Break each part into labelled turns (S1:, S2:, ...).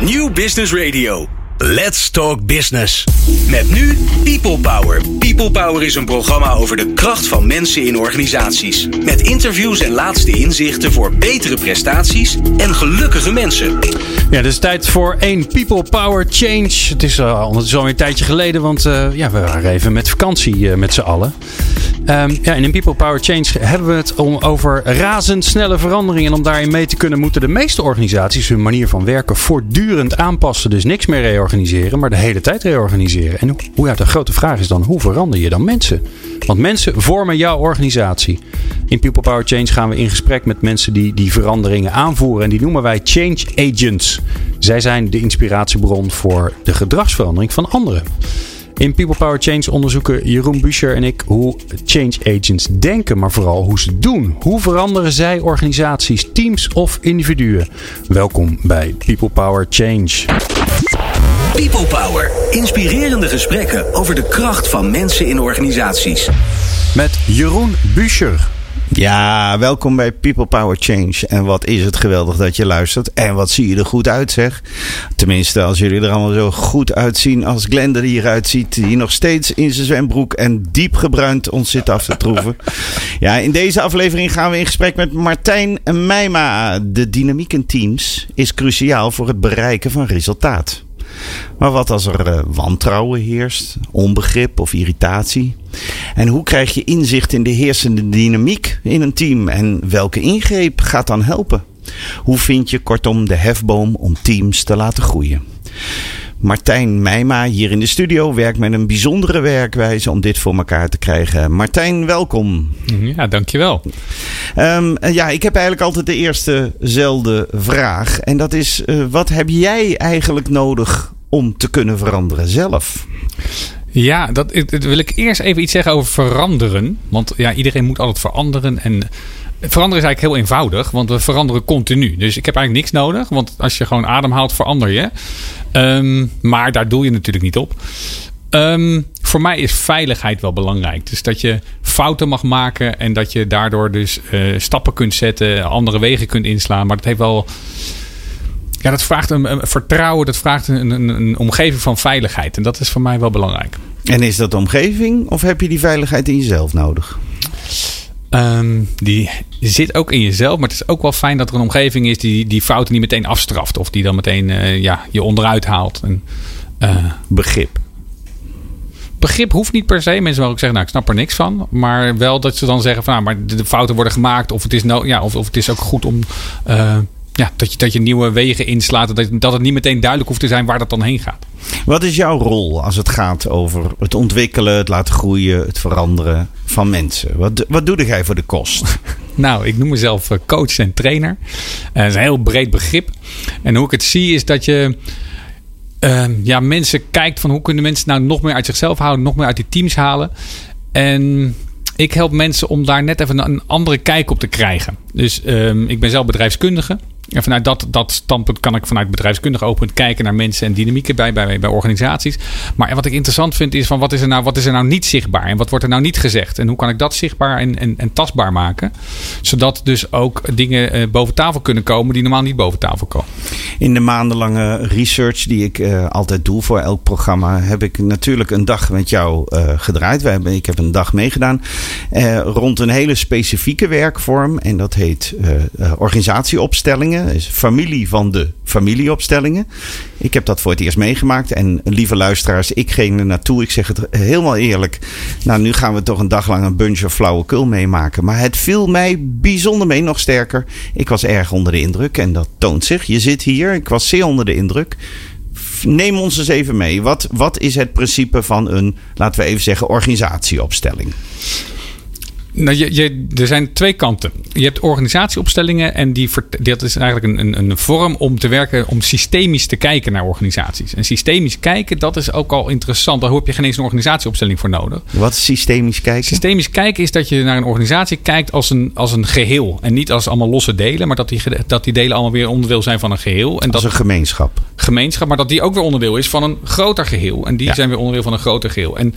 S1: New Business Radio. Let's Talk Business. Met nu People Power. People Power is een programma over de kracht van mensen in organisaties. Met interviews en laatste inzichten voor betere prestaties en gelukkige mensen.
S2: Ja, dus tijd voor één People Power Change. Het is ondertussen alweer een tijdje geleden, want uh, ja, we waren even met vakantie uh, met z'n allen. Um, ja, in People Power Change hebben we het om, over razendsnelle veranderingen. En om daarin mee te kunnen, moeten de meeste organisaties hun manier van werken voortdurend aanpassen. Dus niks meer reorganiseren, maar de hele tijd reorganiseren. En hoe, ja, de grote vraag is dan, hoe verander je dan mensen? Want mensen vormen jouw organisatie. In People Power Change gaan we in gesprek met mensen die die veranderingen aanvoeren. En die noemen wij change agents. Zij zijn de inspiratiebron voor de gedragsverandering van anderen. In People Power Change onderzoeken Jeroen Buescher en ik hoe change agents denken, maar vooral hoe ze doen. Hoe veranderen zij organisaties, teams of individuen? Welkom bij People Power Change.
S1: People Power. Inspirerende gesprekken over de kracht van mensen in organisaties.
S2: Met Jeroen Buescher.
S3: Ja, welkom bij People Power Change. En wat is het geweldig dat je luistert. En wat zie je er goed uit, zeg. Tenminste, als jullie er allemaal zo goed uitzien als Glenn er hieruit ziet. Die nog steeds in zijn zwembroek en diep gebruind ons zit af te troeven. Ja, in deze aflevering gaan we in gesprek met Martijn Meijma. De dynamiek in teams is cruciaal voor het bereiken van resultaat. Maar wat als er uh, wantrouwen heerst, onbegrip of irritatie? En hoe krijg je inzicht in de heersende dynamiek in een team? En welke ingreep gaat dan helpen? Hoe vind je kortom de hefboom om teams te laten groeien? Martijn Meijma hier in de studio werkt met een bijzondere werkwijze om dit voor elkaar te krijgen. Martijn, welkom.
S4: Ja, dankjewel.
S3: Um, ja, ik heb eigenlijk altijd de eerstezelfde vraag. En dat is, uh, wat heb jij eigenlijk nodig om te kunnen veranderen zelf?
S4: Ja, dat, dat, wil ik eerst even iets zeggen over veranderen. Want ja, iedereen moet altijd veranderen. En veranderen is eigenlijk heel eenvoudig, want we veranderen continu. Dus ik heb eigenlijk niks nodig, want als je gewoon ademhaalt, verander je. Um, maar daar doe je natuurlijk niet op. Um, voor mij is veiligheid wel belangrijk. Dus dat je fouten mag maken en dat je daardoor dus uh, stappen kunt zetten, andere wegen kunt inslaan. Maar dat heeft wel. Ja, dat vraagt een, een vertrouwen, dat vraagt een, een, een, omgeving van veiligheid. En dat is voor mij wel belangrijk.
S3: En is dat de omgeving of heb je die veiligheid in jezelf nodig?
S4: Um, die zit ook in jezelf. Maar het is ook wel fijn dat er een omgeving is die die fouten niet meteen afstraft. Of die dan meteen uh, ja, je onderuit haalt. En,
S3: uh, begrip.
S4: Begrip hoeft niet per se. Mensen mogen ook zeggen, nou ik snap er niks van. Maar wel dat ze dan zeggen van nou, maar de, fouten worden gemaakt. Of het is, no ja, of, of het is ook goed om... Uh, ja, dat, je, dat je nieuwe wegen inslaat. Dat, dat het niet meteen duidelijk hoeft te zijn waar dat dan heen gaat.
S3: Wat is jouw rol als het gaat over het ontwikkelen, het laten groeien, het veranderen van mensen? Wat, wat doe jij voor de kost?
S4: Nou, ik noem mezelf coach en trainer. Uh, dat is een heel breed begrip. En hoe ik het zie is dat je uh, ja, mensen kijkt van hoe kunnen mensen nou nog meer uit zichzelf houden, nog meer uit die teams halen. En ik help mensen om daar net even een andere kijk op te krijgen. Dus um, ik ben zelf bedrijfskundige. En vanuit dat, dat standpunt kan ik vanuit bedrijfskundig oogpunt kijken naar mensen en dynamieken bij, bij, bij organisaties. Maar wat ik interessant vind is van wat is, er nou, wat is er nou niet zichtbaar en wat wordt er nou niet gezegd? En hoe kan ik dat zichtbaar en, en, en tastbaar maken? Zodat dus ook dingen uh, boven tafel kunnen komen die normaal niet boven tafel komen.
S3: In de maandenlange research die ik uh, altijd doe voor elk programma, heb ik natuurlijk een dag met jou uh, gedraaid. We hebben, ik heb een dag meegedaan rond een hele specifieke werkvorm en dat heet organisatieopstellingen is familie van de familieopstellingen. Ik heb dat voor het eerst meegemaakt. En lieve luisteraars, ik ging er naartoe. Ik zeg het helemaal eerlijk. Nou, nu gaan we toch een dag lang een bunch of flauwekul meemaken. Maar het viel mij bijzonder mee, nog sterker. Ik was erg onder de indruk en dat toont zich. Je zit hier, ik was zeer onder de indruk. Neem ons eens even mee. Wat, wat is het principe van een, laten we even zeggen, organisatieopstelling?
S4: Nou, je, je, er zijn twee kanten. Je hebt organisatieopstellingen en die, dat is eigenlijk een, een, een vorm om te werken, om systemisch te kijken naar organisaties. En systemisch kijken, dat is ook al interessant. Daar heb je geen eens een organisatieopstelling voor nodig.
S3: Wat is systemisch kijken?
S4: Systemisch kijken is dat je naar een organisatie kijkt als een, als een geheel. En niet als allemaal losse delen, maar dat die, dat die delen allemaal weer onderdeel zijn van een geheel. En
S3: als
S4: dat,
S3: een gemeenschap.
S4: Gemeenschap, maar dat die ook weer onderdeel is van een groter geheel. En die ja. zijn weer onderdeel van een groter geheel. En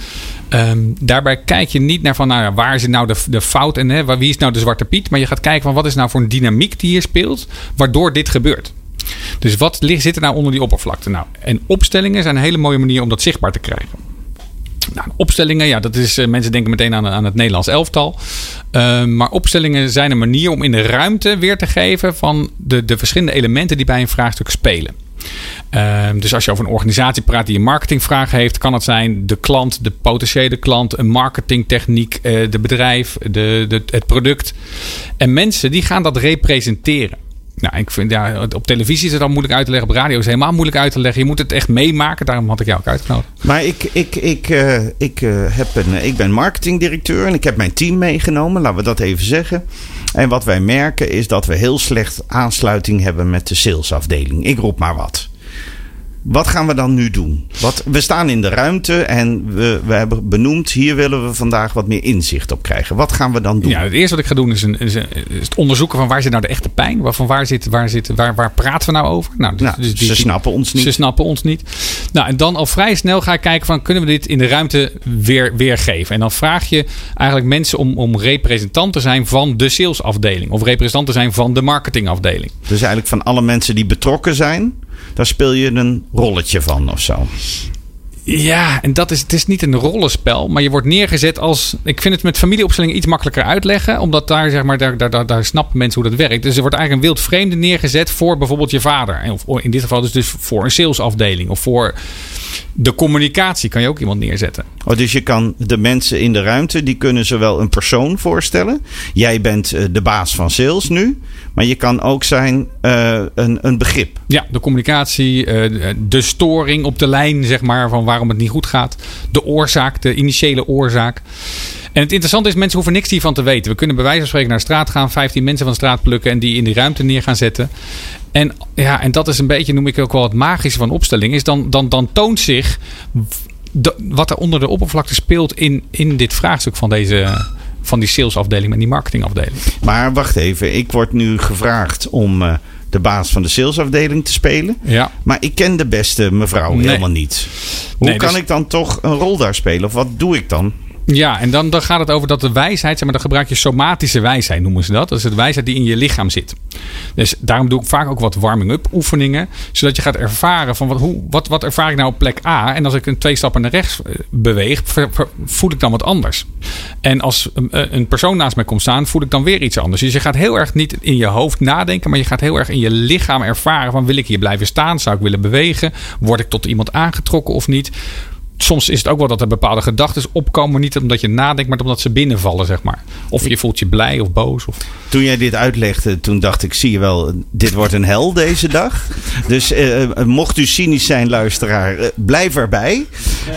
S4: um, daarbij kijk je niet naar van, nou ja, waar is nou de de fout en hè, wie is nou de zwarte piet. Maar je gaat kijken van wat is nou voor een dynamiek die hier speelt, waardoor dit gebeurt. Dus wat ligt, zit er nou onder die oppervlakte? Nou, en opstellingen zijn een hele mooie manier om dat zichtbaar te krijgen. Nou, opstellingen, ja, dat is, uh, mensen denken meteen aan, aan het Nederlands elftal. Uh, maar opstellingen zijn een manier om in de ruimte weer te geven van de, de verschillende elementen die bij een vraagstuk spelen. Uh, dus als je over een organisatie praat die een marketingvraag heeft, kan het zijn de klant, de potentiële klant, een marketingtechniek, uh, de bedrijf, de, het product. En mensen die gaan dat representeren. Nou, ik vind ja, op televisie is het al moeilijk uit te leggen. Op radio is het helemaal moeilijk uit te leggen. Je moet het echt meemaken. Daarom had ik jou ook uitgenodigd.
S3: Maar ik, ik, ik, uh, ik, uh, heb een, ik ben marketingdirecteur en ik heb mijn team meegenomen. Laten we dat even zeggen. En wat wij merken is dat we heel slecht aansluiting hebben met de salesafdeling. Ik roep maar wat. Wat gaan we dan nu doen? Wat, we staan in de ruimte en we, we hebben benoemd, hier willen we vandaag wat meer inzicht op krijgen. Wat gaan we dan doen?
S4: Ja, het eerste wat ik ga doen is, een, is, een, is het onderzoeken van waar zit nou de echte pijn? Van waar, zit, waar, zit, waar, waar praten we nou over?
S3: Nou, dus, nou dus die, ze snappen ons niet.
S4: Ze snappen ons niet. Nou, en dan al vrij snel ga ik kijken van kunnen we dit in de ruimte weer, weergeven? En dan vraag je eigenlijk mensen om, om representant te zijn van de salesafdeling. Of representant te zijn van de marketingafdeling.
S3: Dus eigenlijk van alle mensen die betrokken zijn daar speel je een rolletje van of zo.
S4: Ja, en dat is, het is niet een rollenspel, maar je wordt neergezet als. Ik vind het met familieopstellingen iets makkelijker uitleggen, omdat daar, zeg maar, daar, daar, daar, snappen mensen hoe dat werkt. Dus er wordt eigenlijk een wild vreemde neergezet voor bijvoorbeeld je vader. Of in dit geval dus, dus voor een salesafdeling of voor de communicatie kan je ook iemand neerzetten.
S3: Oh, dus je kan de mensen in de ruimte, die kunnen zowel een persoon voorstellen. Jij bent uh, de baas van sales nu. Maar je kan ook zijn uh, een, een begrip.
S4: Ja, de communicatie, uh, de storing op de lijn, zeg maar, van waarom het niet goed gaat. De oorzaak, de initiële oorzaak. En het interessante is, mensen hoeven niks hiervan te weten. We kunnen bij wijze van spreken naar de straat gaan, 15 mensen van de straat plukken en die in die ruimte neer gaan zetten. En, ja, en dat is een beetje, noem ik ook wel het magische van opstelling, is dan, dan, dan toont zich de, wat er onder de oppervlakte speelt in, in dit vraagstuk van deze van die salesafdeling en die marketingafdeling.
S3: Maar wacht even, ik word nu gevraagd om uh, de baas van de salesafdeling te spelen.
S4: Ja.
S3: Maar ik ken de beste mevrouw
S4: Nee.
S3: helemaal niet. Hoe
S4: Nee,
S3: kan
S4: dus-
S3: ik dan toch een rol daar spelen? Of wat doe ik dan?
S4: Ja, en dan, dan gaat het over dat de wijsheid, zeg maar, dan gebruik je somatische wijsheid, noemen ze dat. Dat is de wijsheid die in je lichaam zit. Dus daarom doe ik vaak ook wat warming-up oefeningen, zodat je gaat ervaren van wat, hoe, wat, wat ervaar ik nou op plek A. En als ik een twee stappen naar rechts eh, beweeg, voel ik dan wat anders. En als een, een persoon naast mij komt staan, voel ik dan weer iets anders. Dus je gaat heel erg niet in je hoofd nadenken, maar je gaat heel erg in je lichaam ervaren van wil ik hier blijven staan? Zou ik willen bewegen? Word ik tot iemand aangetrokken of niet? Soms is het ook wel dat er bepaalde gedachten opkomen. Niet omdat je nadenkt, maar omdat ze binnenvallen, zeg maar. Of je voelt je blij of boos. Of...
S3: Toen jij dit uitlegde, toen dacht ik, zie je wel, dit wordt een hel deze dag. Dus eh, eh, mocht u cynisch zijn, luisteraar, eh, blijf erbij.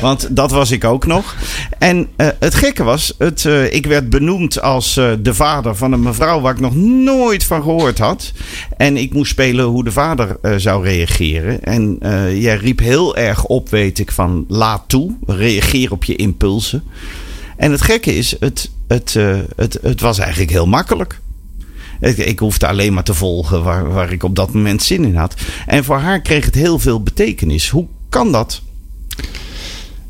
S3: Want dat was ik ook nog. En het gekke was, het, ik werd benoemd als de vader van een mevrouw waar ik nog nooit van gehoord had. En ik moest spelen hoe de vader zou reageren. En jij riep heel erg op, weet ik, van laat toe. Reageer op je impulsen. En het gekke is, het, het, eh, het, het was eigenlijk heel makkelijk. Ik, ik hoefde alleen maar te volgen waar, waar ik op dat moment zin in had. En voor haar kreeg het heel veel betekenis. Hoe kan dat?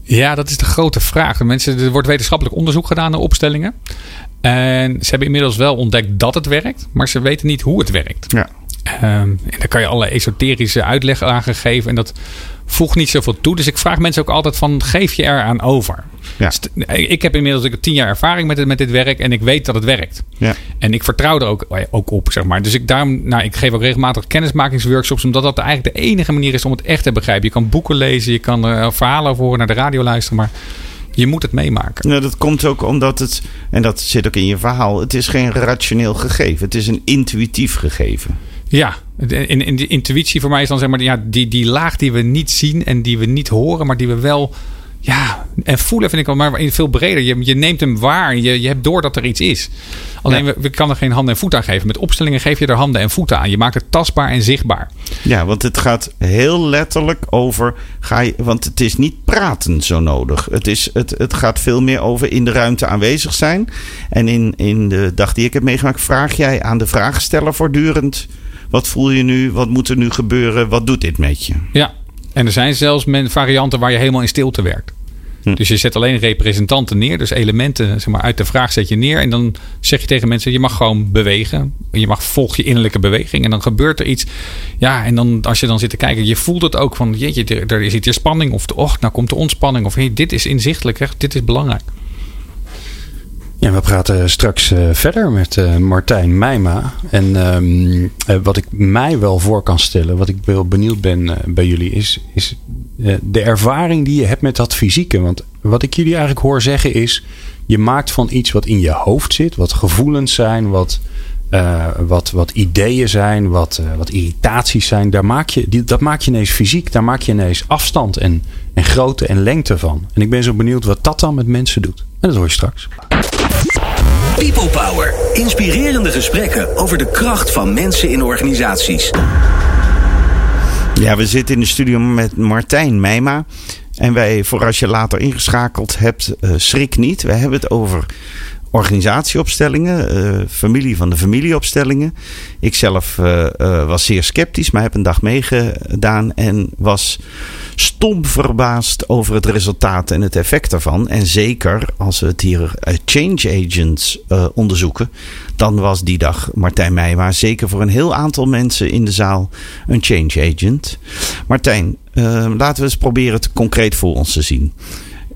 S4: Ja, dat is de grote vraag. De mensen, er wordt wetenschappelijk onderzoek gedaan naar opstellingen. En ze hebben inmiddels wel ontdekt dat het werkt, maar ze weten niet hoe het werkt.
S3: Ja.
S4: Ehm, en daar kan je allerlei esoterische uitleg aan geven. En dat voegt niet zoveel toe. Dus ik vraag mensen ook altijd van, geef je eraan over?
S3: Ja.
S4: St- Ik heb inmiddels ik tien jaar ervaring met dit, met dit werk. En ik weet dat het werkt.
S3: Ja.
S4: En ik vertrouw er ook, ook op, zeg maar. Dus ik, daarom, nou, ik geef ook regelmatig kennismakingsworkshops. Omdat dat eigenlijk de enige manier is om het echt te begrijpen. Je kan boeken lezen, je kan er verhalen over horen, naar de radio luisteren. Maar je moet het meemaken.
S3: Nou, dat komt ook omdat het, en dat zit ook in je verhaal, het is geen rationeel gegeven. Het is een intuïtief gegeven.
S4: Ja, in, in de intuïtie voor mij is dan zeg maar ja, die, die laag die we niet zien en die we niet horen, maar die we wel. Ja, en voelen vind ik wel, maar veel breder. Je, je neemt hem waar. Je, je hebt door dat er iets is. Alleen
S3: Ja.
S4: we, we kan er geen handen en voeten aan geven. Met opstellingen geef je er handen en voeten aan. Je maakt het tastbaar en zichtbaar.
S3: Ja, want het gaat heel letterlijk over. Ga je, want het is niet praten zo nodig. Het, is, het, het gaat veel meer over in de ruimte aanwezig zijn. En in, in de dag die ik heb meegemaakt, vraag jij aan de vraagsteller voortdurend: wat voel je nu? Wat moet er nu gebeuren? Wat doet dit met je?
S4: Ja, en er zijn zelfs varianten waar je helemaal in stilte werkt.
S3: Hm.
S4: Dus je zet alleen representanten neer, dus elementen zeg maar, uit de vraag zet je neer. En dan zeg je tegen mensen: je mag gewoon bewegen. Je mag volg je innerlijke beweging. En dan gebeurt er iets. Ja, en dan als je dan zit te kijken, je voelt het ook van: jeetje, er, er zit hier spanning. Of och, nou komt de ontspanning. Of hey, dit is inzichtelijk, echt, dit is belangrijk.
S2: Ja, we praten straks uh, verder met uh, Martijn Meijma. En um, uh, wat ik mij wel voor kan stellen, wat ik wel benieuwd ben bij jullie, is, is de ervaring die je hebt met dat fysieke. Want wat ik jullie eigenlijk hoor zeggen is, je maakt van iets wat in je hoofd zit, wat gevoelens zijn, wat, wat, wat ideeën zijn, wat, wat irritaties zijn, daar maak je, dat maak je ineens fysiek. Daar maak je ineens afstand en, en grootte en lengte van. En ik ben zo benieuwd wat dat dan met mensen doet. En dat hoor je straks.
S1: People Power. Inspirerende gesprekken over de kracht van mensen in organisaties.
S3: Ja, we zitten in de studio met Martijn Meijma. En wij, voor als je later ingeschakeld hebt, uh, schrik niet. We hebben het over organisatieopstellingen, uh, familie van de familieopstellingen. Ik zelf uh, uh, was zeer sceptisch, maar heb een dag meegedaan en was stom verbaasd over het resultaat en het effect daarvan. En zeker als we het hier change agents onderzoeken, dan was die dag Martijn Meijma zeker voor een heel aantal mensen in de zaal een change agent. Martijn, laten we eens proberen het concreet voor ons te zien.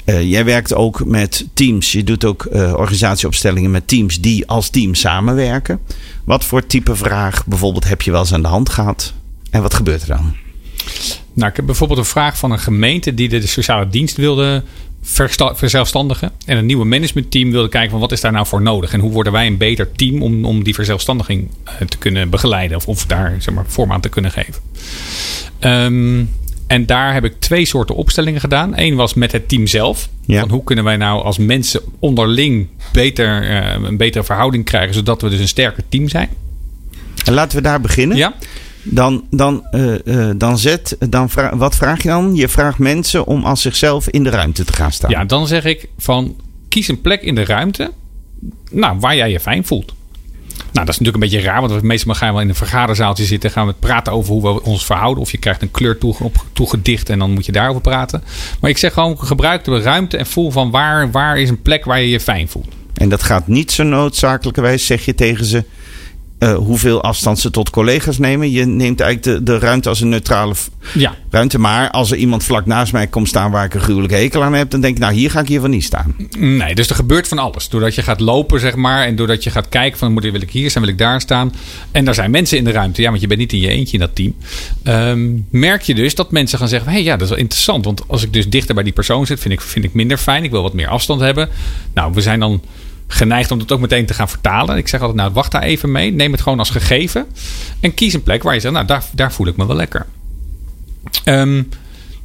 S3: Uh, jij werkt ook met teams. Je doet ook uh, organisatieopstellingen met teams die als team samenwerken. Wat voor type vraag bijvoorbeeld heb je wel eens aan de hand gehad? En wat gebeurt er dan?
S4: Nou, ik heb bijvoorbeeld een vraag van een gemeente die de sociale dienst wilde verzelfstandigen. En een nieuwe managementteam wilde kijken van wat is daar nou voor nodig. En hoe worden wij een beter team om, om die verzelfstandiging te kunnen begeleiden. Of, of daar zeg maar, vorm aan te kunnen geven. Um, en daar heb ik twee soorten opstellingen gedaan. Eén was met het team zelf. Ja. Van hoe kunnen wij nou als mensen onderling beter, uh, een betere verhouding krijgen, zodat we dus een sterker team zijn.
S3: En laten we daar beginnen.
S4: Ja.
S3: Dan, dan, uh, uh, dan zet, dan vra wat vraag je dan? Je vraagt mensen om als zichzelf in de ruimte te gaan staan.
S4: Ja, dan zeg ik van kies een plek in de ruimte nou, waar jij je fijn voelt. Nou, dat is natuurlijk een beetje raar, want meestal gaan we in een vergaderzaaltje zitten. Gaan we praten over hoe we ons verhouden. Of je krijgt een kleur toegedicht en dan moet je daarover praten. Maar ik zeg gewoon, gebruik de ruimte en voel van waar, waar is een plek waar je je fijn voelt.
S3: En dat gaat niet zo noodzakelijkerwijs, zeg je tegen ze. Uh, hoeveel afstand ze tot collega's nemen. Je neemt eigenlijk de, de ruimte als een neutrale
S4: ja.
S3: ruimte. Maar als er iemand vlak naast mij komt staan waar ik een gruwelijke hekel aan heb, dan denk ik, nou hier ga ik hiervan niet staan.
S4: Nee, dus er gebeurt van alles. Doordat je gaat lopen, zeg maar, en doordat je gaat kijken van moet, wil ik hier staan, wil ik daar staan. En daar zijn mensen in de ruimte, ja, want je bent niet in je eentje in dat team. Um, merk je dus dat mensen gaan zeggen, hé hey, ja, dat is wel interessant. Want als ik dus dichter bij die persoon zit, vind ik, vind ik minder fijn. Ik wil wat meer afstand hebben. Nou, we zijn dan geneigd om het ook meteen te gaan vertalen. Ik zeg altijd, nou wacht daar even mee. Neem het gewoon als gegeven. En kies een plek waar je zegt, nou daar, daar voel ik me wel lekker. Um,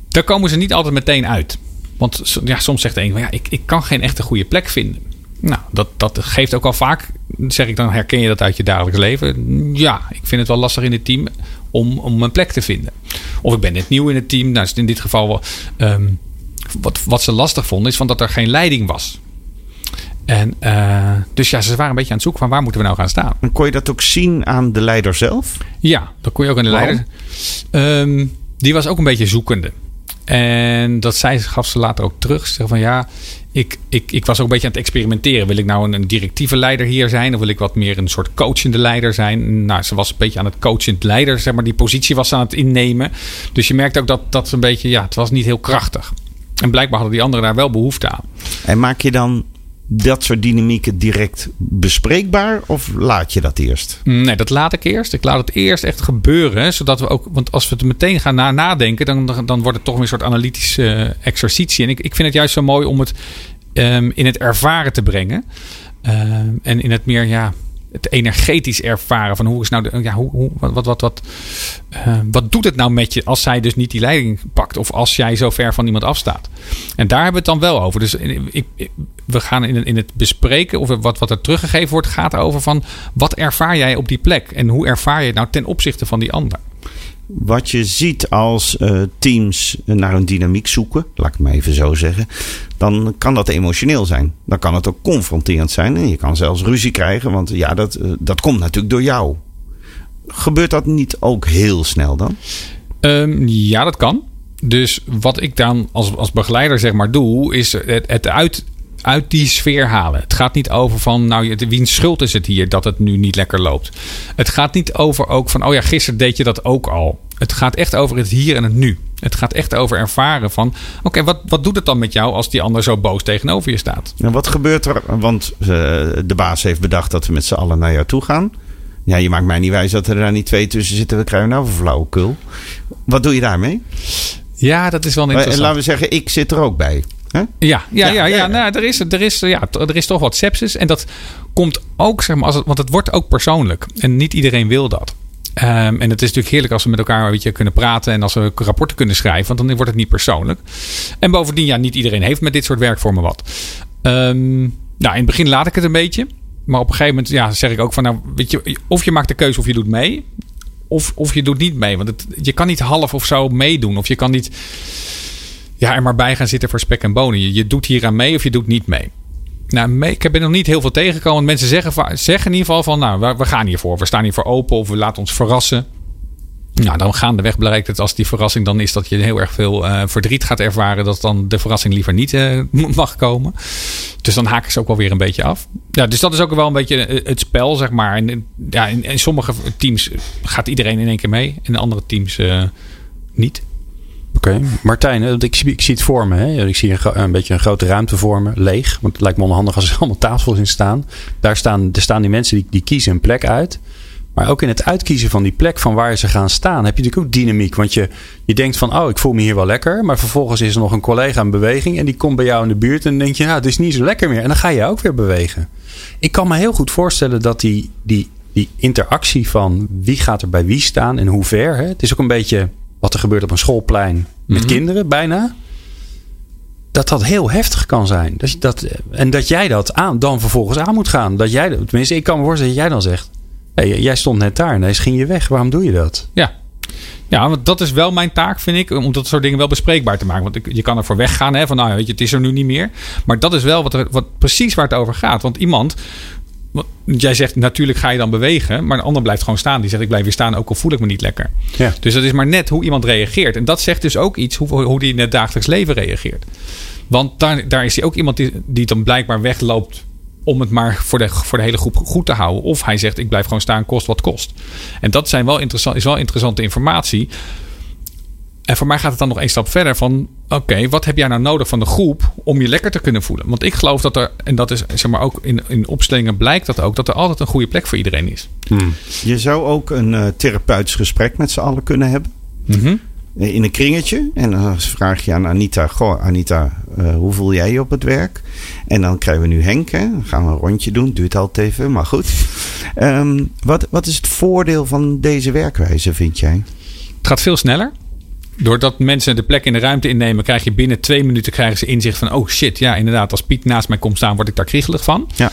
S4: daar komen ze niet altijd meteen uit. Want ja, soms zegt de een, ja, ik, ik kan geen echte goede plek vinden. Nou, dat, dat geeft ook al vaak, zeg ik dan, herken je dat uit je dagelijks leven? Ja, ik vind het wel lastig in het team om, om een plek te vinden. Of ik ben net nieuw in het team. Nou, in dit geval um, wat, wat ze lastig vonden, is van dat er geen leiding was. En uh, dus ja, ze waren een beetje aan het zoeken van waar moeten we nou gaan staan.
S3: En kon je dat ook zien aan de leider zelf?
S4: Ja, dat kon je ook aan de Waarom? leider. Um, die was ook een beetje zoekende. En dat zei, gaf ze later ook terug. Ze van ja, ik, ik, ik was ook een beetje aan het experimenteren. Wil ik nou een, een directieve leider hier zijn? Of wil ik wat meer een soort coachende leider zijn? Nou, ze was een beetje aan het coachend leider, zeg maar. Die positie was ze aan het innemen. Dus je merkt ook dat dat een beetje, ja, het was niet heel krachtig. En blijkbaar hadden die anderen daar wel behoefte aan.
S3: En maak je dan dat soort dynamieken direct bespreekbaar? Of laat je dat eerst?
S4: Nee, dat laat ik eerst. Ik laat het eerst echt gebeuren. Zodat we ook, want als we het meteen gaan na nadenken, dan, dan wordt het toch weer een soort analytische uh, exercitie. En ik, ik vind het juist zo mooi om het um, in het ervaren te brengen. Um, en in het meer, ja, het energetisch ervaren van hoe is nou de, ja, hoe, hoe, wat, wat, wat, wat, uh, wat doet het nou met je als zij dus niet die leiding pakt of als jij zo ver van iemand afstaat. En daar hebben we het dan wel over. Dus ik, ik, we gaan in, in het bespreken of wat, wat er teruggegeven wordt gaat over van wat ervaar jij op die plek en hoe ervaar je het nou ten opzichte van die ander
S3: wat je ziet als uh, teams naar een dynamiek zoeken, laat ik maar even zo zeggen, dan kan dat emotioneel zijn. Dan kan het ook confronterend zijn en je kan zelfs ruzie krijgen, want ja, dat, uh, dat komt natuurlijk door jou. Gebeurt dat niet ook heel snel dan?
S4: Um, ja, dat kan. Dus wat ik dan als, als begeleider zeg maar doe, is het, het uit, uit die sfeer halen. Het gaat niet over van, nou, wiens schuld is het hier dat het nu niet lekker loopt. Het gaat niet over ook van, oh ja, gisteren deed je dat ook al. Het gaat echt over het hier en het nu. Het gaat echt over ervaren van, oké, wat, wat doet het dan met jou als die ander zo boos tegenover je staat?
S3: En wat gebeurt er? Want uh, de baas heeft bedacht dat we met z'n allen naar jou toe gaan. Ja, je maakt mij niet wijs dat er daar niet twee tussen zitten. We krijgen nou een flauwekul. Wat doe je daarmee?
S4: Ja, dat is wel interessant.
S3: En laten we zeggen, ik zit er ook bij.
S4: Ja, ja, ja, ja, ja, Nou, er, is, er, is, ja, er is toch wat sepsis. En dat komt ook, zeg maar, als het, want het wordt ook persoonlijk. En niet iedereen wil dat. Um, en het is natuurlijk heerlijk als we met elkaar weet je, kunnen praten en als we rapporten kunnen schrijven, want dan wordt het niet persoonlijk. En bovendien, ja, niet iedereen heeft met dit soort werkvormen wat. Um, nou, in het begin laat ik het een beetje. Maar op een gegeven moment ja, zeg ik ook van, nou, weet je, of je maakt de keuze of je doet mee, of, of je doet niet mee. Want het, je kan niet half of zo meedoen, of je kan niet ja, er maar bij gaan zitten voor spek en bonen. Je, doet hier aan mee of je doet niet mee. Nou, ik heb er nog niet heel veel tegengekomen. Mensen zeggen, zeggen in ieder geval van, nou, we, we gaan hiervoor. We staan hier voor open of we laten ons verrassen. Nou, dan gaandeweg blijkt het als die verrassing dan is dat je heel erg veel uh, verdriet gaat ervaren, dat dan de verrassing liever niet uh, mag komen. Dus dan haken ze ook wel weer een beetje af. Ja, dus dat is ook wel een beetje eh, het spel, zeg maar. En ja, in, sommige teams gaat iedereen in één keer mee, in andere teams niet.
S2: Oké, okay. Martijn, ik, zie, ik zie het voor me. Hè? Ik zie een, een, beetje een grote ruimte voor me, leeg. Want het lijkt me onhandig als er allemaal tafels in staan. Daar staan, er staan die mensen die, die kiezen een plek uit. Maar ook in het uitkiezen van die plek van waar ze gaan staan, heb je natuurlijk ook dynamiek. Want je, je denkt van, oh, ik voel me hier wel lekker. Maar vervolgens is er nog een collega in beweging en die komt bij jou in de buurt. En dan denk je, nou, het is niet zo lekker meer. En dan ga je ook weer bewegen. Ik kan me heel goed voorstellen dat die, die, die interactie van wie gaat er bij wie staan en hoe ver. Hè? Het is ook een beetje wat er gebeurt op een schoolplein met
S4: Mhm.
S2: kinderen bijna. Dat dat heel heftig kan zijn. Dat, dat, en dat jij dat aan, dan vervolgens aan moet gaan. Dat jij, tenminste, ik kan me voorstellen dat jij dan zegt: hey, jij stond net daar, ineens ging je weg. Waarom doe je dat?
S4: Ja. Ja, want dat is wel mijn taak, vind ik, om dat soort dingen wel bespreekbaar te maken. Want ik, je kan ervoor weggaan, hè, van nou, weet je, het is er nu niet meer. Maar dat is wel wat, er, wat precies waar het over gaat. Want iemand, jij zegt natuurlijk ga je dan bewegen, maar een ander blijft gewoon staan. Die zegt ik blijf weer staan, ook al voel ik me niet lekker.
S2: Ja.
S4: Dus dat is maar net hoe iemand reageert. En dat zegt dus ook iets hoe, hoe die in het dagelijks leven reageert. Want daar, daar is hij ook iemand die, die dan blijkbaar wegloopt om het maar voor de, voor de hele groep goed te houden. Of hij zegt, ik blijf gewoon staan, kost wat kost. En dat zijn wel interessant, is wel interessante informatie. En voor mij gaat het dan nog één stap verder van... oké, wat heb jij nou nodig van de groep om je lekker te kunnen voelen? Want ik geloof dat er, en dat is zeg maar ook in, in opstellingen blijkt dat ook... dat er altijd een goede plek voor iedereen is.
S3: Je zou ook een uh, therapeutisch gesprek met z'n allen kunnen hebben.
S4: Mm-hmm.
S3: In een kringetje. En dan vraag je aan Anita: Goh, Anita, uh, hoe voel jij je op het werk? En dan krijgen we nu Henk. Hè? Dan gaan we een rondje doen. Duurt altijd even, maar goed. Um, wat, wat is het voordeel van deze werkwijze, vind jij?
S4: Het gaat veel sneller. Doordat mensen de plek in de ruimte innemen, krijg je binnen twee minuten krijgen ze inzicht van: oh shit, ja, inderdaad, als Piet naast mij komt staan, word ik daar kriegelig van.
S3: Ja.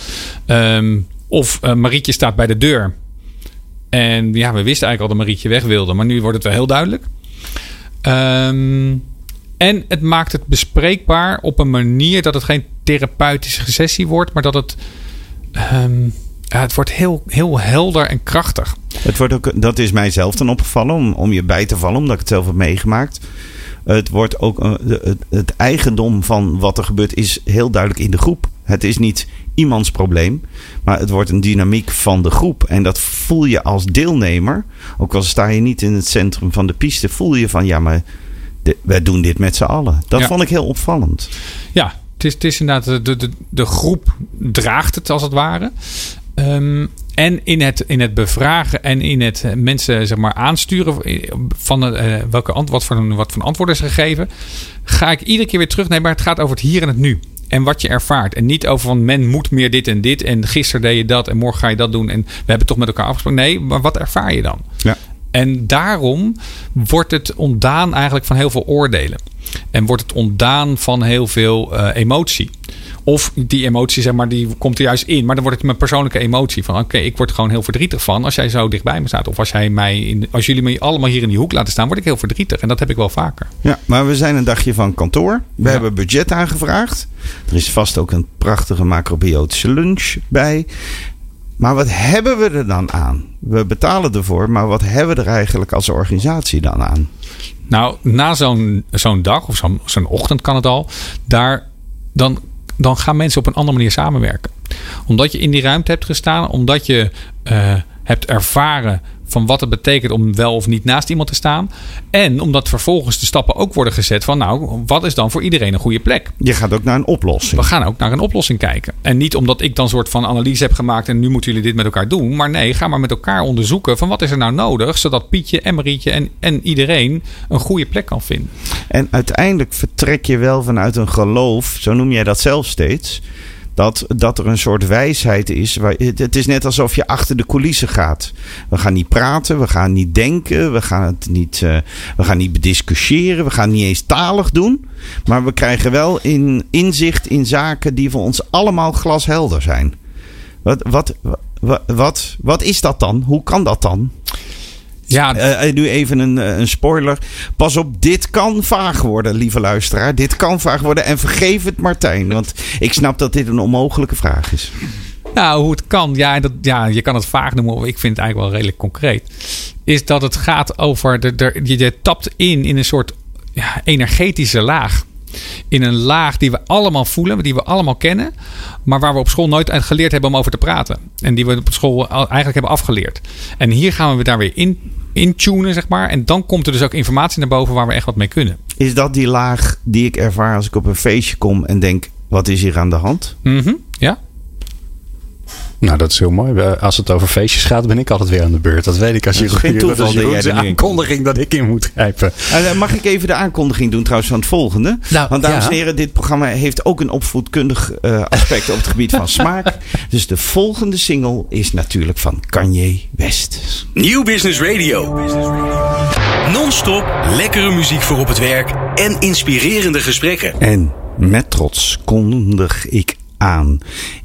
S4: Um, of uh, Marietje staat bij de deur. En ja, we wisten eigenlijk al dat Marietje weg wilde, maar nu wordt het wel heel duidelijk. Um, en het maakt het bespreekbaar op een manier dat het geen therapeutische sessie wordt, maar dat het. Um, het wordt heel, heel helder en krachtig.
S3: Het wordt ook, dat is mijzelf dan opgevallen, om, om je bij te vallen, omdat ik het zelf heb meegemaakt. Het wordt ook uh, het, het eigendom van wat er gebeurt, is heel duidelijk in de groep. Het is niet iemands probleem, maar het wordt een dynamiek van de groep. En dat voel je als deelnemer, ook al sta je niet in het centrum van de piste, voel je van ja, maar de, wij doen dit met z'n allen. Dat ja. vond ik heel opvallend.
S4: Ja, het is, het is inderdaad, de, de, de groep draagt het als het ware. Um, en in het, in het bevragen en in het mensen zeg maar, aansturen van uh, welke ant, wat, voor, wat voor antwoorden is gegeven, ga ik iedere keer weer terug. Nee, maar het gaat over het hier en het nu. En wat je ervaart. En niet over van men moet meer dit en dit. En gisteren deed je dat en morgen ga je dat doen. En we hebben toch met elkaar afgesproken. Nee, maar wat ervaar je dan?
S3: Ja.
S4: En daarom wordt het ontdaan eigenlijk van heel veel oordelen. En wordt het ontdaan van heel veel uh, emotie. Of die emotie, zeg maar, die komt er juist in. Maar dan wordt het mijn persoonlijke emotie. Van oké, okay, ik word gewoon heel verdrietig van als jij zo dichtbij me staat. Of als, jij mij in, als jullie me allemaal hier in die hoek laten staan, word ik heel verdrietig. En dat heb ik wel vaker.
S3: Ja, maar we zijn een dagje van kantoor. We ja. hebben budget aangevraagd. Er is vast ook een prachtige macrobiotische lunch bij. Maar wat hebben we er dan aan? We betalen ervoor, maar wat hebben we er eigenlijk als organisatie dan aan?
S4: Nou, na zo'n zo'n dag of zo'n zo'n ochtend kan het al, daar, dan, dan gaan mensen op een andere manier samenwerken. Omdat je in die ruimte hebt gestaan, omdat je uh, hebt ervaren van wat het betekent om wel of niet naast iemand te staan. En omdat vervolgens de stappen ook worden gezet van nou, wat is dan voor iedereen een goede plek?
S3: Je gaat ook naar een oplossing.
S4: We gaan ook naar een oplossing kijken. En niet omdat ik dan een soort van analyse heb gemaakt en nu moeten jullie dit met elkaar doen. Maar nee, ga maar met elkaar onderzoeken van wat is er nou nodig, zodat Pietje en Marietje en, en iedereen een goede plek kan vinden.
S3: En uiteindelijk vertrek je wel vanuit een geloof, zo noem jij dat zelf steeds dat, dat er een soort wijsheid is. Het is net alsof je achter de coulissen gaat. We gaan niet praten, we gaan niet denken, we gaan het niet, uh, we gaan niet bediscussiëren, we gaan niet eens talig doen. Maar we krijgen wel in, inzicht in zaken die voor ons allemaal glashelder zijn. Wat, wat, wat, wat, wat is dat dan? Hoe kan dat dan? Ja, uh, nu even een, een spoiler. Pas op, dit kan vaag worden, lieve luisteraar. Dit kan vaag worden. En vergeef het Martijn, want ik snap dat dit een onmogelijke vraag is.
S4: Nou, hoe het kan, ja, dat, ja, je kan het vaag noemen, ik vind het eigenlijk wel redelijk concreet. Is dat het gaat over, de, de, je, je tapt in in een soort ja, energetische laag in een laag die we allemaal voelen, die we allemaal kennen, maar waar we op school nooit geleerd hebben om over te praten. En die we op school eigenlijk hebben afgeleerd. En hier gaan we daar weer in, intunen, zeg maar. En dan komt er dus ook informatie naar boven waar we echt wat mee kunnen.
S3: Is dat die laag die ik ervaar als ik op een feestje kom en denk: wat is hier aan de hand?
S4: Mm Ja.
S2: Nou, dat is heel mooi. Als het over feestjes gaat, ben ik altijd weer aan de beurt. Dat weet ik als je
S3: geen toeval dat jij de
S2: aankondiging dat ik in moet grijpen.
S3: Uh, mag ik even de aankondiging doen trouwens van het volgende? Nou, Want dames en heren, dit programma heeft ook een opvoedkundig uh, aspect op het gebied van smaak. Dus de volgende single is natuurlijk van Kanye West.
S1: Nieuw Business Radio. Non-stop lekkere muziek voor op het werk en inspirerende gesprekken.
S3: En met trots kondig ik aan.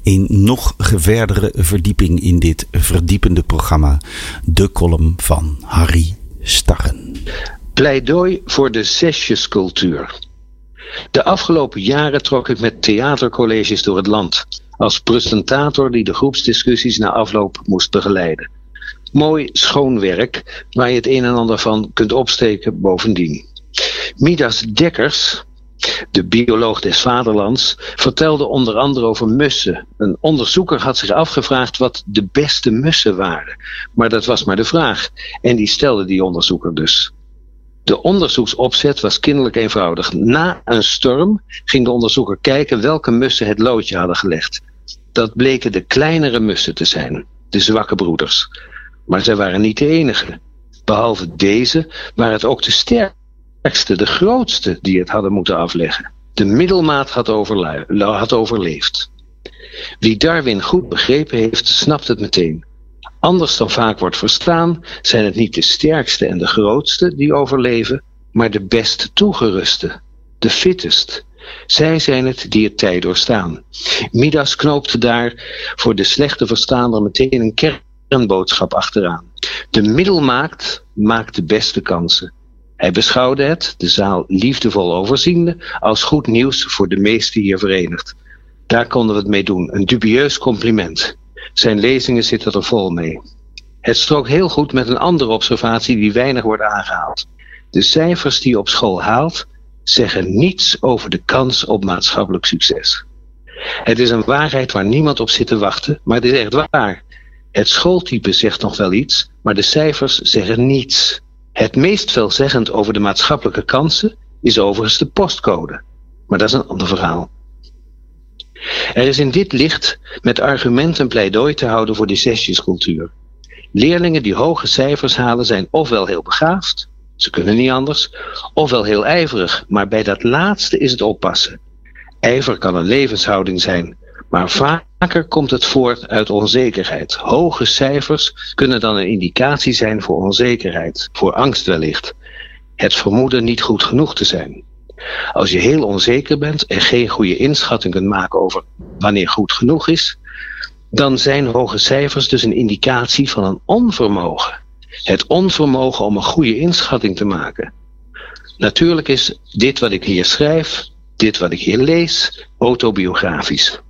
S3: In nog verdere verdieping in dit verdiepende programma. De column van Harry Starren.
S5: Pleidooi voor de zesjescultuur. De afgelopen jaren trok ik met theatercolleges door het land. Als presentator die de groepsdiscussies na afloop moest begeleiden. Mooi schoon werk waar je het een en ander van kunt opsteken bovendien. Midas Dekkers, de bioloog des vaderlands, vertelde onder andere over mussen. Een onderzoeker had zich afgevraagd wat de beste mussen waren. Maar dat was maar de vraag. En die stelde die onderzoeker dus. De onderzoeksopzet was kinderlijk eenvoudig. Na een storm ging de onderzoeker kijken welke mussen het loodje hadden gelegd. Dat bleken de kleinere mussen te zijn, de zwakke broeders. Maar zij waren niet de enige. Behalve deze waren het ook de sterke de grootste die het hadden moeten afleggen. De middelmaat had, had overleefd. Wie Darwin goed begrepen heeft, snapt het meteen. Anders dan vaak wordt verstaan, zijn het niet de sterkste en de grootste die overleven, maar de best toegeruste, de fittest. Zij zijn het die het tijd doorstaan. Midas knoopte daar voor de slechte verstaander meteen een kernboodschap achteraan. De middelmaat maakt de beste kansen. Hij beschouwde het, de zaal liefdevol overziende, als goed nieuws voor de meesten hier verenigd. Daar konden we het mee doen, een dubieus compliment. Zijn lezingen zitten er vol mee. Het strook heel goed met een andere observatie die weinig wordt aangehaald. De cijfers die je op school haalt, zeggen niets over de kans op maatschappelijk succes. Het is een waarheid waar niemand op zit te wachten, maar het is echt waar. Het schooltype zegt nog wel iets, maar de cijfers zeggen niets. Het meest veelzeggend over de maatschappelijke kansen is overigens de postcode. Maar dat is een ander verhaal. Er is in dit licht met argumenten pleidooi te houden voor de zesjescultuur. Leerlingen die hoge cijfers halen zijn ofwel heel begaafd, ze kunnen niet anders, ofwel heel ijverig, maar bij dat laatste is het oppassen. Ijver kan een levenshouding zijn, maar vaker komt het voort uit onzekerheid. Hoge cijfers kunnen dan een indicatie zijn voor onzekerheid, voor angst wellicht. Het vermoeden niet goed genoeg te zijn. Als je heel onzeker bent en geen goede inschatting kunt maken over wanneer goed genoeg is, dan zijn hoge cijfers dus een indicatie van een onvermogen. Het onvermogen om een goede inschatting te maken. Natuurlijk is dit wat ik hier schrijf, dit wat ik hier lees, autobiografisch.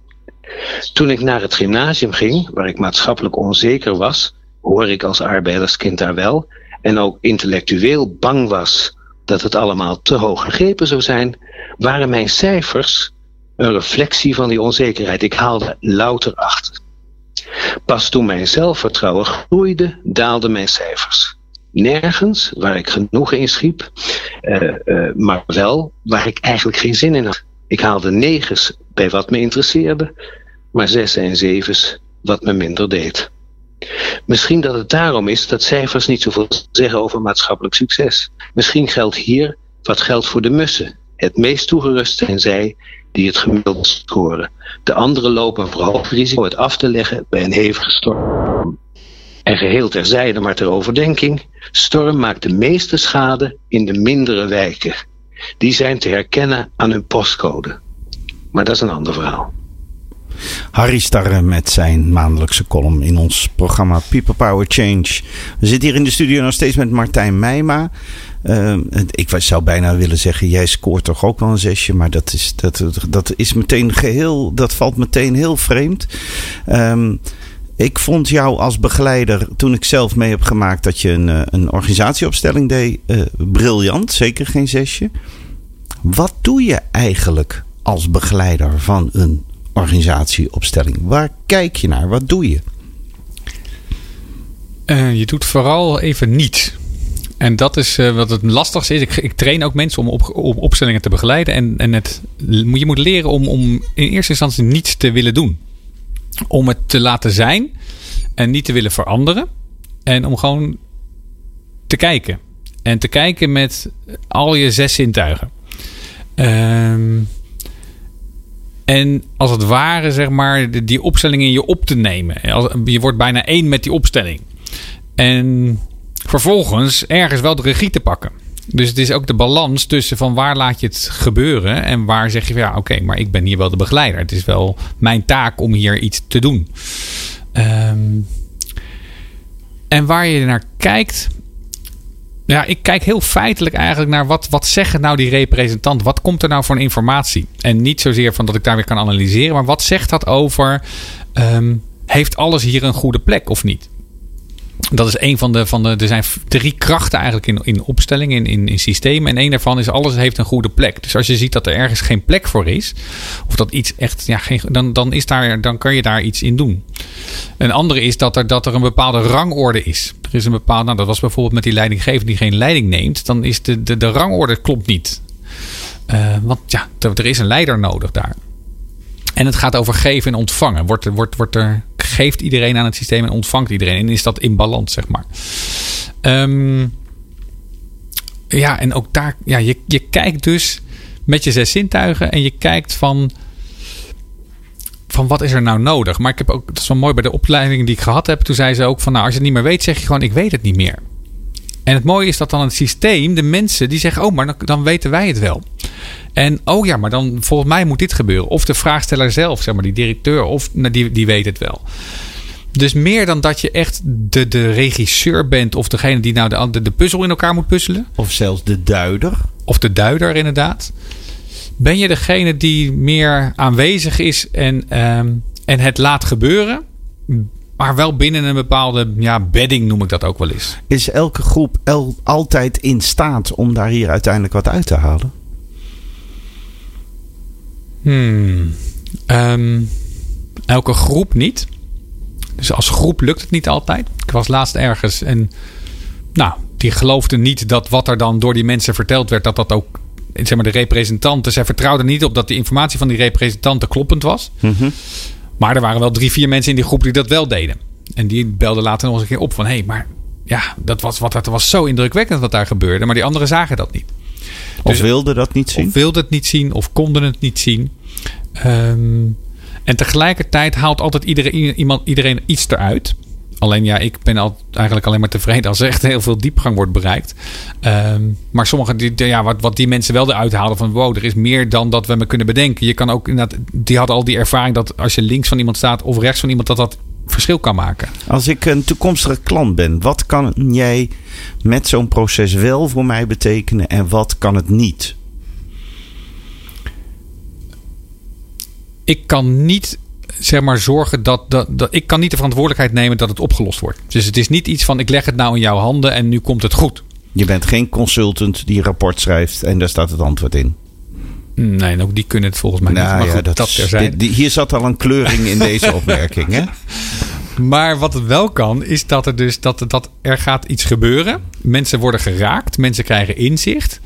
S5: Toen ik naar het gymnasium ging, waar ik maatschappelijk onzeker was, hoor ik als arbeiderskind daar wel, en ook intellectueel bang was dat het allemaal te hoog gegrepen zou zijn, waren mijn cijfers een reflectie van die onzekerheid. Ik haalde louter achter. Pas toen mijn zelfvertrouwen groeide, daalden mijn cijfers. Nergens waar ik genoeg in schiep, uh, uh, maar wel waar ik eigenlijk geen zin in had. Ik haalde negens bij wat me interesseerde, maar zes en zevens wat me minder deed. Misschien dat het daarom is dat cijfers niet zoveel zeggen over maatschappelijk succes. Misschien geldt hier wat geldt voor de mussen. Het meest toegerust zijn zij die het gemiddeld scoren. De anderen lopen een verhoogd risico het af te leggen bij een hevige storm. En geheel terzijde, maar ter overdenking, storm maakt de meeste schade in de mindere wijken. Die zijn te herkennen aan hun postcode. Maar dat is een ander verhaal.
S3: Harry Starre met zijn maandelijkse column in ons programma People Power Change. We zitten hier in de studio nog steeds met Martijn Meijma. Uh, ik zou bijna willen zeggen, jij scoort toch ook wel een zesje, maar dat is, dat, dat is meteen geheel, dat valt meteen heel vreemd. Um, ik vond jou als begeleider, toen ik zelf mee heb gemaakt dat je een, een organisatieopstelling deed, uh, briljant. Zeker geen zesje. Wat doe je eigenlijk als begeleider van een organisatieopstelling? Waar kijk je naar? Wat doe je?
S4: Uh, je doet vooral even niets. En dat is uh, wat het lastigste is. Ik, ik, train ook mensen om op, op opstellingen te begeleiden. En, en het, je moet leren om, om in eerste instantie niets te willen doen. Om het te laten zijn en niet te willen veranderen. En om gewoon te kijken. En te kijken met al je zes zintuigen. Ehm en als het ware, zeg maar, die opstelling in je op te nemen. Je wordt bijna één met die opstelling. En vervolgens ergens wel de regie te pakken. Dus het is ook de balans tussen van waar laat je het gebeuren en waar zeg je van ja, oké, maar ik ben hier wel de begeleider. Het is wel mijn taak om hier iets te doen. Um, en waar je naar kijkt, ja, ik kijk heel feitelijk eigenlijk naar wat, wat zeggen nou die representant? Wat komt er nou voor informatie? En niet zozeer van dat ik daar weer kan analyseren, maar wat zegt dat over? Um, heeft alles hier een goede plek of niet? Dat is een van de, van de. Er zijn drie krachten eigenlijk in, in opstelling, in, in, in systemen. En één daarvan is alles heeft een goede plek. Dus als je ziet dat er ergens geen plek voor is, of dat iets echt. Ja, geen, dan, dan, is daar, dan kan je daar iets in doen. Een andere is dat er, dat er een bepaalde rangorde is. Er is een bepaalde. Nou, dat was bijvoorbeeld met die leidinggever die geen leiding neemt. Dan is de, de, de rangorde klopt niet. Uh, want ja, er is een leider nodig daar. En het gaat over geven en ontvangen. Wordt, wordt, wordt er, geeft iedereen aan het systeem en ontvangt iedereen. En is dat in balans, zeg maar. Um, ja, en ook daar, ja, je, je kijkt dus met je zes zintuigen en je kijkt van, van wat is er nou nodig. Maar ik heb ook, dat is wel mooi bij de opleiding die ik gehad heb. Toen zei ze ook van, nou, als je het niet meer weet, zeg je gewoon, ik weet het niet meer. En het mooie is dat dan het systeem, de mensen, die zeggen: Oh, maar dan, dan, weten wij het wel. En oh ja, maar dan volgens mij moet dit gebeuren. Of de vraagsteller zelf, zeg maar, die directeur, of nou, die, die weet het wel. Dus meer dan dat je echt de, de regisseur bent of degene die nou de, de puzzel in elkaar moet puzzelen.
S3: Of zelfs de duider.
S4: Of de duider, inderdaad. Ben je degene die meer aanwezig is en, um, en het laat gebeuren? Maar wel binnen een bepaalde ja, bedding noem ik dat ook wel eens.
S3: Is elke groep el altijd in staat om daar hier uiteindelijk wat uit te halen?
S4: Hmm. Um, elke groep niet. Dus als groep lukt het niet altijd. Ik was laatst ergens en nou, die geloofden niet dat wat er dan door die mensen verteld werd, dat dat ook zeg maar, de representanten. Zij vertrouwden niet op dat de informatie van die representanten kloppend was. Mm -hmm. Maar er waren wel drie, vier mensen in die groep die dat wel deden. En die belden later nog eens een keer op van... hé, hey, maar ja, dat was, wat, dat was zo indrukwekkend wat daar gebeurde. Maar die anderen zagen dat niet.
S3: Of dus, wilden dat niet zien?
S4: Of wilden het niet zien of konden het niet zien. Um, en tegelijkertijd haalt altijd iedereen, iemand, iedereen iets eruit. Alleen ja, ik ben al, eigenlijk alleen maar tevreden als er echt heel veel diepgang wordt bereikt. Um, maar sommige, die, ja, wat, wat die mensen wel eruit halen van wow, er is meer dan dat we me kunnen bedenken. Je kan ook inderdaad, die hadden al die ervaring dat als je links van iemand staat of rechts van iemand, dat dat verschil kan maken.
S3: Als ik een toekomstige klant ben, wat kan jij met zo'n proces wel voor mij betekenen en wat kan het niet?
S4: Ik kan niet zeg maar zorgen dat, dat, dat. Ik kan niet de verantwoordelijkheid nemen dat het opgelost wordt. Dus het is niet iets van ik leg het nou in jouw handen en nu komt het goed.
S3: Je bent geen consultant die een rapport schrijft en daar staat het antwoord in.
S4: Nee, ook die kunnen het volgens mij niet.
S3: Nou
S4: Maar
S3: ja,
S4: goed, dat,
S3: dit- die- hier zat al een kleuring in deze opmerking. Hè?
S4: Maar wat het wel kan, is dat er dus dat, dat er gaat iets gebeuren. Mensen worden geraakt, mensen krijgen inzicht.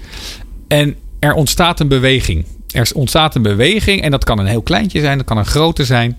S4: En er ontstaat een beweging. Er ontstaat een beweging, en dat kan een heel kleintje zijn, dat kan een grote zijn,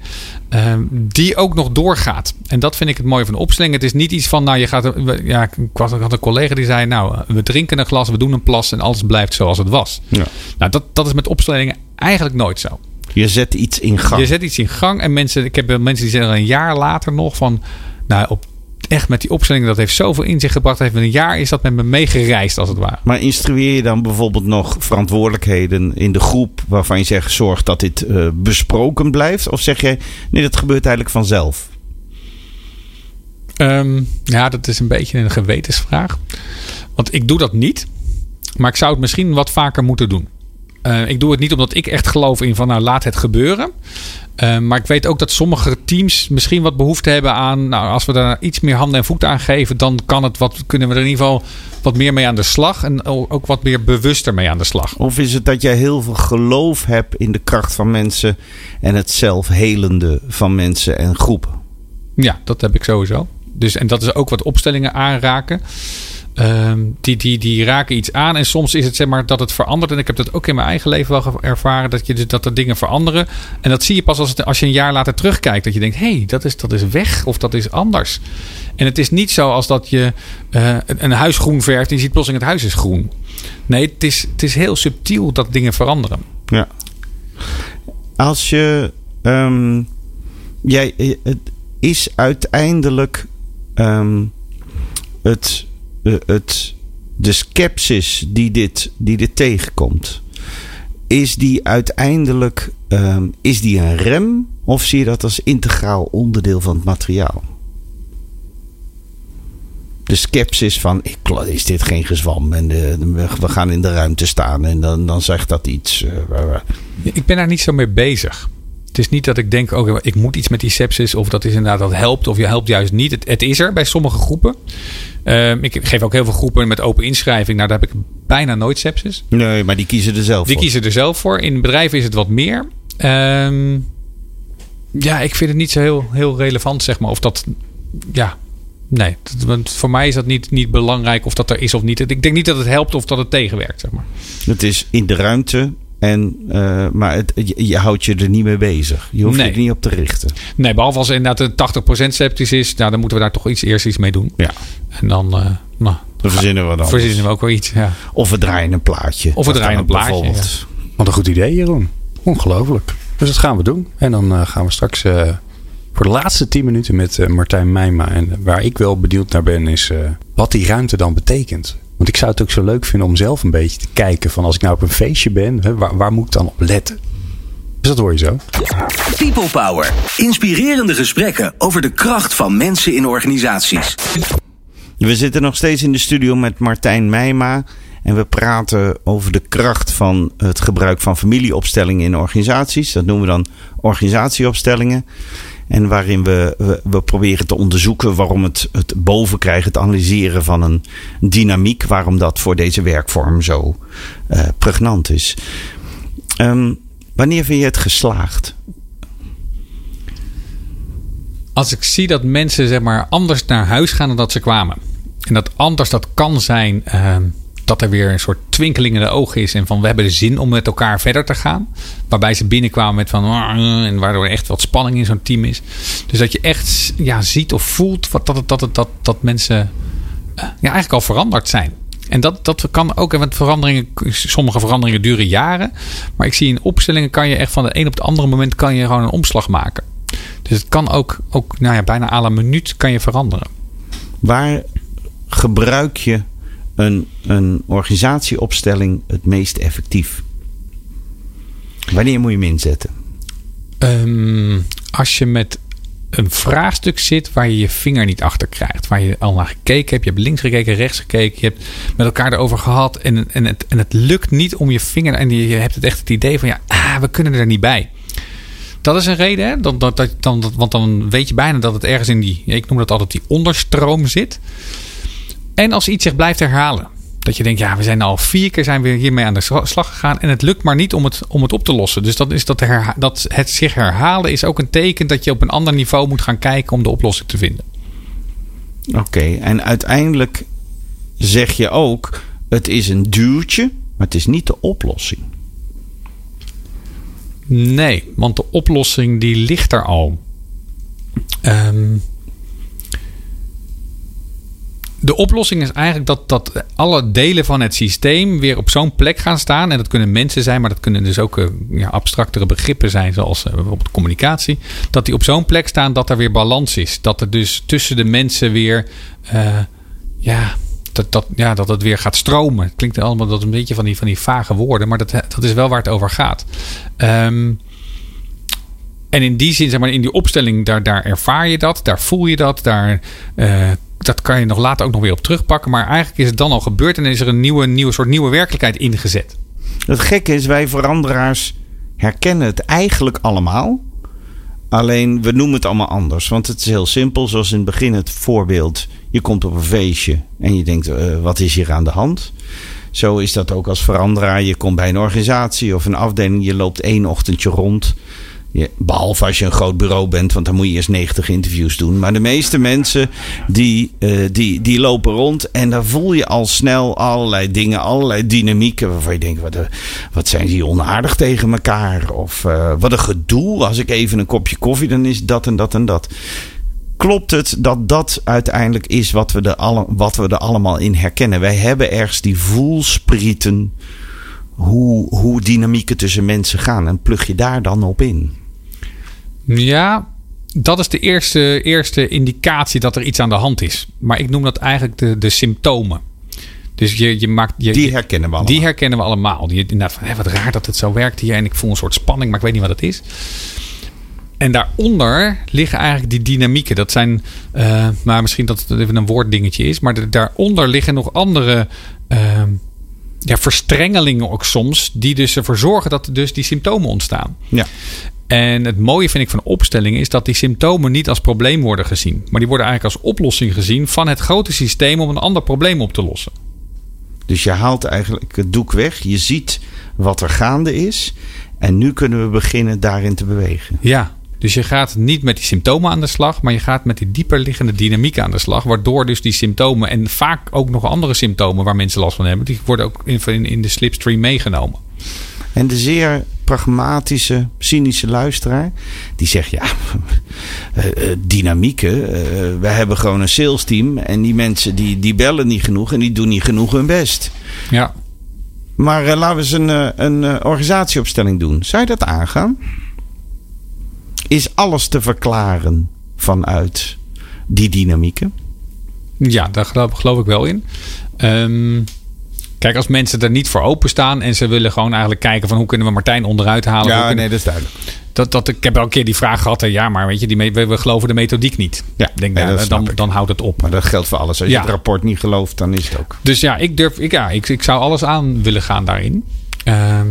S4: ehm, die ook nog doorgaat. En dat vind ik het mooie van de. Het is niet iets van, nou, je gaat. we- Ja, ik had een collega die zei, nou, we drinken een glas, we doen een plas en alles blijft zoals het was.
S3: Ja.
S4: Nou, dat, dat is met opstellingen eigenlijk nooit zo.
S3: Je zet iets in gang.
S4: Je zet iets in gang en mensen, ik heb wel mensen die zeggen een jaar later nog van, nou, op, echt met die opstelling, dat heeft zoveel in zich gebracht. Heeft met een jaar is dat met me meegereisd, als het ware.
S3: Maar instrueer je dan bijvoorbeeld nog verantwoordelijkheden in de groep waarvan je zegt: zorg dat dit eh, besproken blijft? Of zeg je: nee, dat gebeurt eigenlijk vanzelf?
S4: Ehm, ja, dat is een beetje een gewetensvraag. Want ik doe dat niet, maar ik zou het misschien wat vaker moeten doen. Eh, ik doe het niet omdat ik echt geloof in van nou laat het gebeuren. Eh, maar ik weet ook dat sommige teams misschien wat behoefte hebben aan. Nou, als we daar iets meer handen en voeten aan geven, dan kan het wat, kunnen we er in ieder geval wat meer mee aan de slag. En ook wat meer bewuster mee aan de slag.
S3: Of is het dat jij heel veel geloof hebt in de kracht van mensen en het zelfhelende van mensen en groepen?
S4: Ja, dat heb ik sowieso. Dus, en dat is ook wat opstellingen aanraken. Ehm, die, die, die raken iets aan. En soms is het zeg maar dat het verandert. En ik heb dat ook in mijn eigen leven wel ervaren. Dat, je, dat er dingen veranderen. En dat zie je pas als, het, als je een jaar later terugkijkt. Dat je denkt, hé, hey, dat, is, dat is weg. Of dat is anders. En het is niet zo als dat je eh, een, huis groen verft. En je ziet plotseling het huis is groen. Nee, het is, het is heel subtiel dat dingen veranderen.
S3: Ja. Als je. ehm, jij, eh, het is uiteindelijk. ehm, het, het, de scepsis die dit, die dit tegenkomt. Is die uiteindelijk. ehm, is die een rem? Of zie je dat als integraal onderdeel van het materiaal? De scepsis van, ik, is dit geen gezwam? En we, gaan in de ruimte staan en dan, dan zegt dat iets. eh,
S4: Ik ben daar niet zo mee bezig. Het is niet dat ik denk, oké, ik moet iets met die sepsis. Of dat is inderdaad dat helpt. Of je helpt juist niet. Het, het is er bij sommige groepen. Ehm, ik geef ook heel veel groepen met open inschrijving. Nou, daar heb ik bijna nooit sepsis.
S3: Nee, maar die kiezen er zelf
S4: Die
S3: voor.
S4: kiezen er zelf voor. In bedrijven is het wat meer. Ehm, ja, ik vind het niet zo heel, heel relevant, zeg maar. Of dat, ja, nee. Want voor mij is dat niet, niet belangrijk of dat er is of niet. Ik denk niet dat het helpt of dat het tegenwerkt, zeg maar.
S3: Het is in de ruimte, en, eh, maar het, je, je houdt je er niet mee bezig. Je hoeft
S4: Nee.
S3: je er niet op te richten.
S4: Nee, behalve als inderdaad de 80% septisch is. Nou, dan moeten we daar toch iets eerst iets mee doen.
S3: Ja,
S4: En dan, eh, nou,
S3: dan verzinnen we dan.
S4: verzinnen we ook wel iets. Ja.
S3: Of we draaien een plaatje.
S4: Of we draaien een plaatje,
S3: bijvoorbeeld.
S2: Wat een goed idee, Jeroen. Ongelooflijk. Dus dat gaan we doen. En dan eh, gaan we straks eh, voor de laatste 10 minuten met eh, Martijn Meijma. En waar ik wel benieuwd naar ben, is eh, wat die ruimte dan betekent. Want ik zou het ook zo leuk vinden om zelf een beetje te kijken van als ik nou op een feestje ben, hè, waar, waar moet ik dan op letten? Dus dat hoor je zo.
S1: People Power. Inspirerende gesprekken over de kracht van mensen in organisaties.
S3: We zitten nog steeds in de studio met Martijn Meijma. En we praten over de kracht van het gebruik van familieopstellingen in organisaties. Dat noemen we dan organisatieopstellingen. En waarin we, we, proberen te onderzoeken waarom het, het bovenkrijgen, het analyseren van een dynamiek, waarom dat voor deze werkvorm zo eh, pregnant is. Ehm, wanneer vind je het geslaagd?
S4: Als ik zie dat mensen zeg maar anders naar huis gaan dan dat ze kwamen. En dat anders, dat kan zijn ehm, dat er weer een soort twinkeling in de ogen is. En van we hebben de zin om met elkaar verder te gaan. Waarbij ze binnenkwamen met van. En waardoor echt wat spanning in zo'n team is. Dus dat je echt ja, ziet of voelt wat, dat, het- dat, het- dat, dat mensen eh, ja, eigenlijk al veranderd zijn. En dat, dat kan ook, want veranderingen, sommige veranderingen duren jaren. Maar ik zie in opstellingen kan je echt van de een op het andere moment kan je gewoon een omslag maken. Dus het kan ook, ook nou ja, bijna à la minuut kan je veranderen.
S3: Waar gebruik je een, een organisatieopstelling het meest effectief? Wanneer moet je hem inzetten?
S4: Ehm, als je met een vraagstuk zit waar je je vinger niet achter krijgt. Waar je al naar gekeken hebt. Je hebt links gekeken, rechts gekeken. Je hebt met elkaar erover gehad. En, en, het, en het lukt niet om je vinger... En je, hebt het echt het idee van... Ja, ah, we kunnen er niet bij. Dat is een reden. Hè? Dan, dat, want dan weet je bijna dat het ergens in die... Ik noem dat altijd die onderstroom zit. En als iets zich blijft herhalen. dat je denkt, ja, we zijn al vier keer zijn we hiermee aan de slag gegaan. En het lukt maar niet om het, om het op te lossen. Dus dat is dat, dat het zich herhalen is ook een teken dat je op een ander niveau moet gaan kijken om de oplossing te vinden.
S3: Oké, en uiteindelijk zeg je ook: het is een duwtje, maar het is niet de oplossing.
S4: Nee, want de oplossing die ligt er al. Ehm, de oplossing is eigenlijk dat, dat alle delen van het systeem weer op zo'n plek gaan staan. En dat kunnen mensen zijn, maar dat kunnen dus ook eh, ja, abstractere begrippen zijn, zoals eh, bijvoorbeeld communicatie. Dat die op zo'n plek staan dat er weer balans is. Dat er dus tussen de mensen weer. eh, ja, dat, dat, ja, dat het weer gaat stromen. Het klinkt allemaal dat een beetje van die, van die vage woorden, maar dat, dat is wel waar het over gaat. Ehm, en in die zin, zeg maar, in die opstelling, daar, daar ervaar je dat, daar voel je dat, daar, dat kan je nog later ook nog weer op terugpakken. Maar eigenlijk is het dan al gebeurd en is er een nieuwe, nieuwe soort nieuwe werkelijkheid ingezet.
S3: Het gekke is, wij veranderaars herkennen het eigenlijk allemaal. Alleen we noemen het allemaal anders. Want het is heel simpel, zoals in het begin het voorbeeld. Je komt op een feestje en je denkt, eh, wat is hier aan de hand? Zo is dat ook als veranderaar. Je komt bij een organisatie of een afdeling. Je loopt één ochtendje rond. Je, behalve als je een groot bureau bent, want dan moet je eerst 90 interviews doen. Maar de meeste mensen die, eh, die, die lopen rond en dan voel je al snel allerlei dingen, allerlei dynamieken. Waarvan je denkt, wat, eh, wat zijn die onaardig tegen elkaar? Of eh, wat een gedoe. Als ik even een kopje koffie, dan is dat en dat en dat. Klopt het dat dat uiteindelijk is wat we, er alle, wat we er allemaal in herkennen? Wij hebben ergens die voelsprieten hoe, hoe dynamieken tussen mensen gaan. En plug je daar dan op in?
S4: Ja, dat is de eerste, eerste indicatie dat er iets aan de hand is. Maar ik noem dat eigenlijk de, de symptomen. Dus je, je maakt. Je,
S3: Die herkennen we allemaal.
S4: Die herkennen we allemaal. Die, inderdaad van, hé, wat raar dat het zo werkt hier. En ik voel een soort spanning, maar ik weet niet wat het is. En daaronder liggen eigenlijk die dynamieken. Dat zijn, eh, maar misschien dat het even een woorddingetje is. Maar de- daaronder liggen nog andere eh, ja, verstrengelingen ook soms. Die dus ervoor zorgen dat er dus die symptomen ontstaan.
S3: Ja.
S4: En het mooie vind ik van opstellingen is dat die symptomen niet als probleem worden gezien. Maar die worden eigenlijk als oplossing gezien van het grote systeem om een ander probleem op te lossen.
S3: Dus je haalt eigenlijk het doek weg. Je ziet wat er gaande is. En nu kunnen we beginnen daarin te bewegen.
S4: Ja, dus je gaat niet met die symptomen aan de slag, maar je gaat met die dieper liggende dynamiek aan de slag. Waardoor dus die symptomen en vaak ook nog andere symptomen waar mensen last van hebben, die worden ook in, in, de slipstream meegenomen.
S3: En de zeer pragmatische, cynische luisteraar. Die zegt ja, eh, eh, dynamieken. eh, we hebben gewoon een sales team. En die mensen die, die bellen niet genoeg. En die doen niet genoeg hun best.
S4: Ja,
S3: Maar laten we eens een, een organisatieopstelling doen. Zou je dat aangaan? Is alles te verklaren vanuit die dynamieken?
S4: ja daar geloof, geloof ik wel in. Ehm, kijk, als mensen er niet voor openstaan en ze willen gewoon eigenlijk kijken van hoe kunnen we Martijn onderuit halen. hoe kunnen-
S3: dat is duidelijk.
S4: dat, dat, ik heb al een keer die vraag gehad. hè, Ja, maar weet je, die, we, we geloven de methodiek niet.
S3: Ja,
S4: denk,
S3: nee,
S4: dan, dan houdt het op.
S3: Maar dat geldt voor alles. Als je
S4: Ja.
S3: het rapport niet gelooft, dan is het ook.
S4: Dus ja, ik durf, ik, ja, ik, ik zou alles aan willen gaan daarin. Ehm,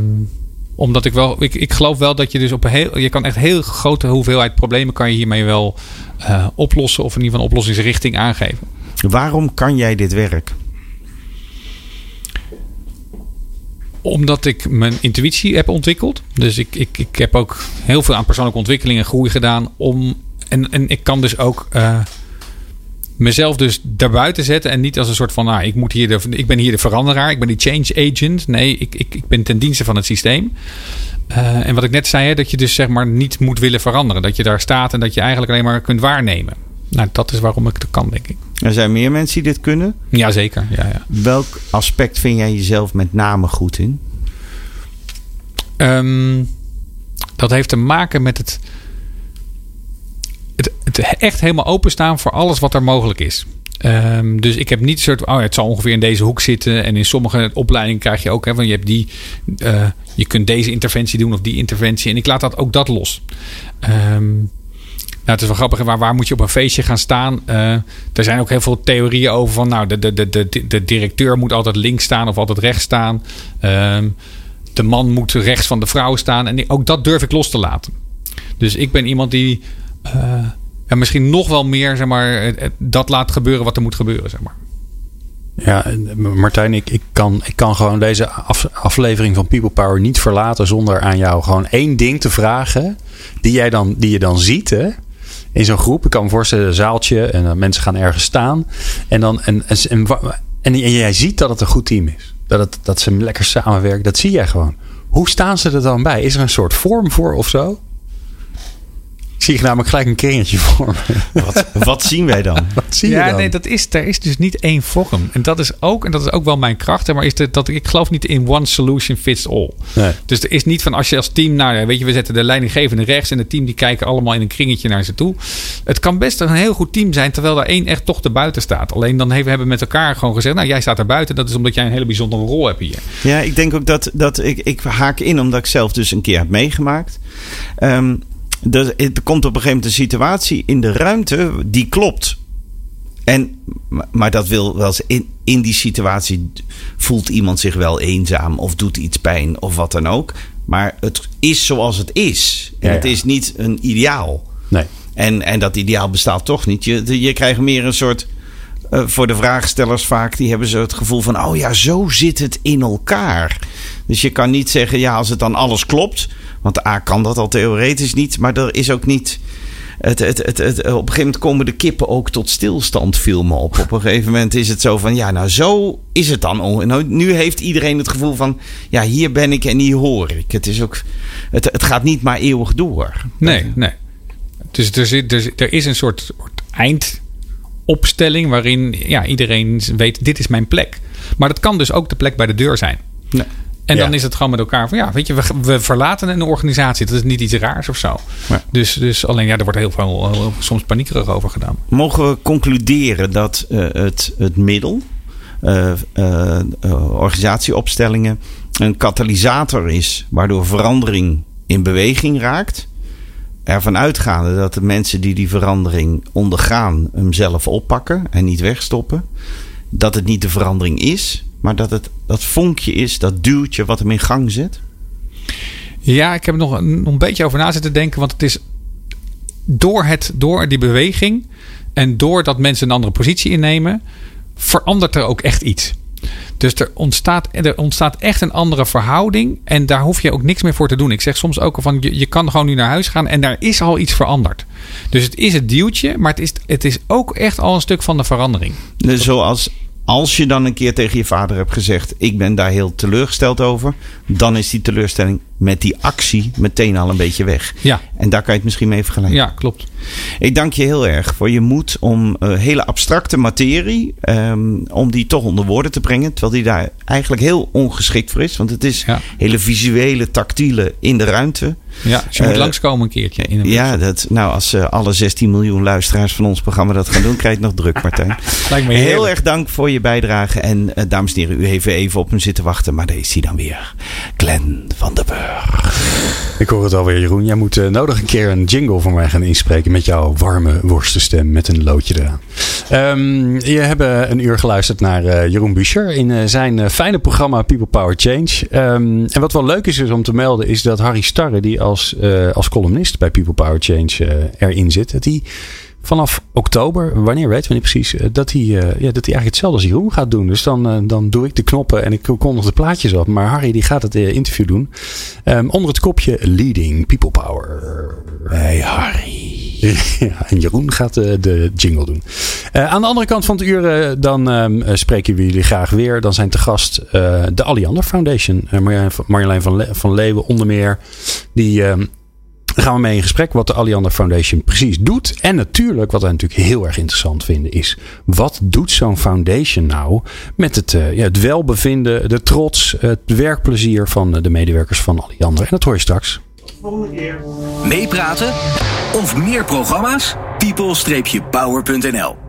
S4: omdat ik wel, ik, ik geloof wel dat je dus op een heel, je kan echt heel grote hoeveelheid problemen kan je hiermee wel eh, oplossen of in ieder geval een oplossingsrichting aangeven.
S3: Waarom kan jij dit werk?
S4: Omdat ik mijn intuïtie heb ontwikkeld. Dus ik, ik, ik heb ook heel veel aan persoonlijke ontwikkeling en groei gedaan. Om, en, en ik kan dus ook eh, mezelf dus daarbuiten zetten. En niet als een soort van, nou, ik, moet hier de, ik ben hier de veranderaar. Ik ben die change agent. Nee, ik, ik, ik ben ten dienste van het systeem. Eh, en wat ik net zei, hè, dat je dus zeg maar niet moet willen veranderen. Dat je daar staat en dat je eigenlijk alleen maar kunt waarnemen. Nou, dat is waarom ik het kan, denk ik.
S3: Er zijn meer mensen die dit kunnen.
S4: Jazeker, ja, ja.
S3: Welk aspect vind jij jezelf met name goed in?
S4: Ehm, dat heeft te maken met het, echt helemaal openstaan voor alles wat er mogelijk is. Ehm, dus ik heb niet een soort, oh het zal ongeveer in deze hoek zitten. En in sommige opleidingen krijg je ook, hè, van je hebt die, eh, je kunt deze interventie doen of die interventie. En ik laat dat ook dat los. Ehm, nou, het is wel grappig, waar, waar moet je op een feestje gaan staan? Eh, er zijn ook heel veel theorieën over van, nou, de, de, de, de, de directeur moet altijd links staan of altijd rechts staan. Ehm, de man moet rechts van de vrouw staan. En ook dat durf ik los te laten. Dus ik ben iemand die eh, ja, misschien nog wel meer zeg maar, dat laat gebeuren wat er moet gebeuren. Zeg maar.
S2: Ja, Martijn, ik, ik, kan, ik kan gewoon deze af, aflevering van People Power niet verlaten zonder aan jou gewoon één ding te vragen. Die, jij dan, die je dan ziet hè, in zo'n groep. Ik kan me voorstellen, een zaaltje en uh, mensen gaan ergens staan. En, dan, en, en, en, en, jij ziet dat het een goed team is. Dat, dat ze lekker samenwerken. Dat zie jij gewoon. Hoe staan ze er dan bij? Is er een soort vorm voor of zo? Ik zie je namelijk gelijk een kringetje vormen.
S3: Wat, wat zien wij dan?
S2: Wat zie
S4: ja,
S2: je dan?
S4: nee, dat is, er is dus niet één vorm. En dat is ook, en dat is ook wel mijn kracht. Maar is de, dat ik geloof niet in one solution fits all.
S2: Nee.
S4: Dus er is niet van als je als team, nou weet je, we zetten de leidinggevende rechts en het team die kijken allemaal in een kringetje naar ze toe. Het kan best een heel goed team zijn, terwijl er één echt toch te buiten staat. Alleen dan hebben we met elkaar gewoon gezegd, nou jij staat er buiten. Dat is omdat jij een hele bijzondere rol hebt hier.
S3: Ja, ik denk ook dat, dat ik, ik haak in omdat ik zelf dus een keer heb meegemaakt. Um, er, er komt op een gegeven moment een situatie in de ruimte die klopt. En, maar dat wil wel eens in, in die situatie voelt iemand zich wel eenzaam of doet iets pijn of wat dan ook. Maar het is zoals het is. En
S2: Ja,
S3: het is niet een ideaal.
S2: Nee.
S3: En, en dat ideaal bestaat toch niet. Je, je krijgt meer een soort. Eh, voor de vraagstellers vaak, die hebben zo het gevoel van: oh ja, zo zit het in elkaar. Dus je kan niet zeggen, ja, als het dan alles klopt. Want A kan dat al theoretisch niet, maar er is ook niet. Het, het, het, op een gegeven moment komen de kippen ook tot stilstand, viel me op. Op een gegeven moment is het zo van: ja, nou, zo is het dan. Oh, nou, nu heeft iedereen het gevoel van: ja, hier ben ik en hier hoor ik. Het, is ook, het, het gaat niet maar eeuwig door.
S4: Nee, nee. Dus er, zit, er, is een soort, soort eindopstelling waarin ja, iedereen weet, dit is mijn plek. Maar dat kan dus ook de plek bij de deur zijn.
S3: Nee.
S4: En
S3: Ja.
S4: dan is het gewoon met elkaar van ja, weet je, we, we verlaten een organisatie. Dat is niet iets raars of zo.
S3: Ja.
S4: Dus, dus alleen ja, er wordt heel veel heel- soms paniekerig over gedaan.
S3: Mogen we concluderen dat eh, het, het middel, eh, eh, eh, organisatieopstellingen, een katalysator is waardoor verandering in beweging raakt? Ervan uitgaande dat de mensen die die verandering ondergaan hem zelf oppakken en niet wegstoppen. Dat het niet de verandering is, maar dat het dat vonkje is, dat duwtje wat hem in gang zet.
S4: Ja, ik heb nog een, een beetje over na zitten denken. Want het is door, het, door die beweging en doordat mensen een andere positie innemen, verandert er ook echt iets. Dus er ontstaat, er ontstaat echt een andere verhouding. En daar hoef je ook niks meer voor te doen. Ik zeg soms ook van je, je kan gewoon nu naar huis gaan en daar is al iets veranderd. Dus het is het duwtje, maar het is, het is ook echt al een stuk van de verandering.
S3: Dus Zoals als je dan een keer tegen je vader hebt gezegd: Ik ben daar heel teleurgesteld over. Dan is die teleurstelling met die actie meteen al een beetje weg.
S4: Ja,
S3: En daar kan je het misschien mee vergelijken.
S4: ja klopt.
S3: Ik dank je heel erg voor je moed om eh, hele abstracte materie. ehm, om die toch onder woorden te brengen. Terwijl die daar eigenlijk heel ongeschikt voor is. Want het is
S4: Ja.
S3: hele visuele, tactiele in de ruimte.
S4: Ja, dus je moet
S3: Eh,
S4: langskomen een keertje. In een
S3: Ja, dat, nou, als eh, alle 16 miljoen luisteraars van ons programma dat gaan doen, krijg je het nog druk, Martijn.
S4: Lijkt me
S3: Heel
S4: heerlijk.
S3: erg dank voor je bijdrage. En dames en heren, u heeft even op hem zitten wachten. Maar daar is hij dan weer. Glenn van der Burg.
S2: Ik hoor het alweer, Jeroen. Jij moet eh, nodig een keer een jingle voor mij gaan inspreken met jouw warme worstenstem met een loodje eraan. Ehm, je hebt eh, een uur geluisterd naar eh, Jeroen Buescher in zijn fijne programma People Power Change. Ehm, en wat wel leuk is, is om te melden, is dat Harry Starre, die als, als columnist bij People Power Change erin zit, dat hij vanaf oktober, wanneer weten we niet precies, eh, dat hij, eh, ja, dat hij eigenlijk hetzelfde als Jeroen gaat doen. Dus dan, eh, dan doe ik de knoppen en ik kondig de plaatjes op. Maar Harry die gaat het interview doen. Ehm, onder het kopje Leading People Power.
S3: Hey Harry.
S2: ja, en Jeroen gaat de jingle doen. Aan de andere kant van het uur, dan ehm, eh, spreken we jullie graag weer. Dan zijn te gast de Alliander Foundation. Marjolein van- Marjolein van, Le- van Leeuwen onder meer. Die ehm, daar gaan we mee in gesprek wat de Alliander Foundation precies doet. En natuurlijk, wat wij natuurlijk heel erg interessant vinden, is wat doet zo'n foundation nou met het, eh, ja, het welbevinden, de trots, het werkplezier van de medewerkers van Alliander. En dat hoor je straks.
S1: Meepraten of meer programma's? people-power.nl